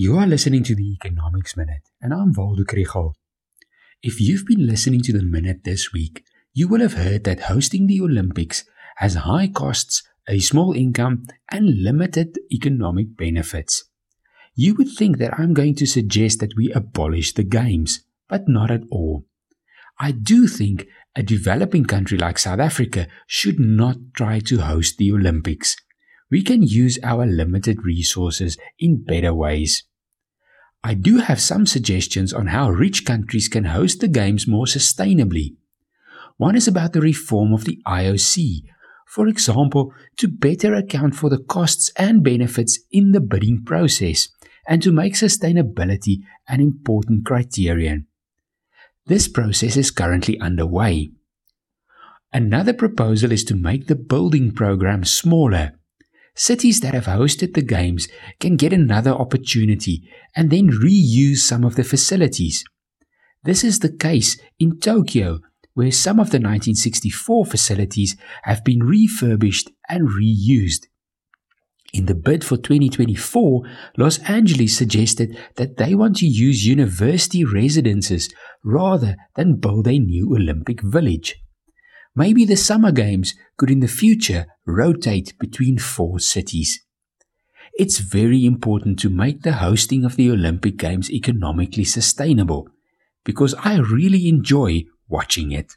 You are listening to the Economics Minute, and I'm Waldo Krugell. If you've been listening to the Minute this week, you will have heard that hosting the Olympics has high costs, a small income, and limited economic benefits. You would think that I'm going to suggest that we abolish the Games, but not at all. I do think a developing country like South Africa should not try to host the Olympics. We can use our limited resources in better ways. I do have some suggestions on how rich countries can host the Games more sustainably. One is about the reform of the IOC, for example, to better account for the costs and benefits in the bidding process and to make sustainability an important criterion. This process is currently underway. Another proposal is to make the building program smaller cities that have hosted the Games can get another opportunity and then reuse some of the facilities. This is the case in Tokyo, where some of the 1964 facilities have been refurbished and reused. In the bid for 2024, Los Angeles suggested that they want to use university residences rather than build a new Olympic village. Maybe the Summer Games could in the future rotate between four cities. It's very important to make the hosting of the Olympic Games economically sustainable because I really enjoy watching it.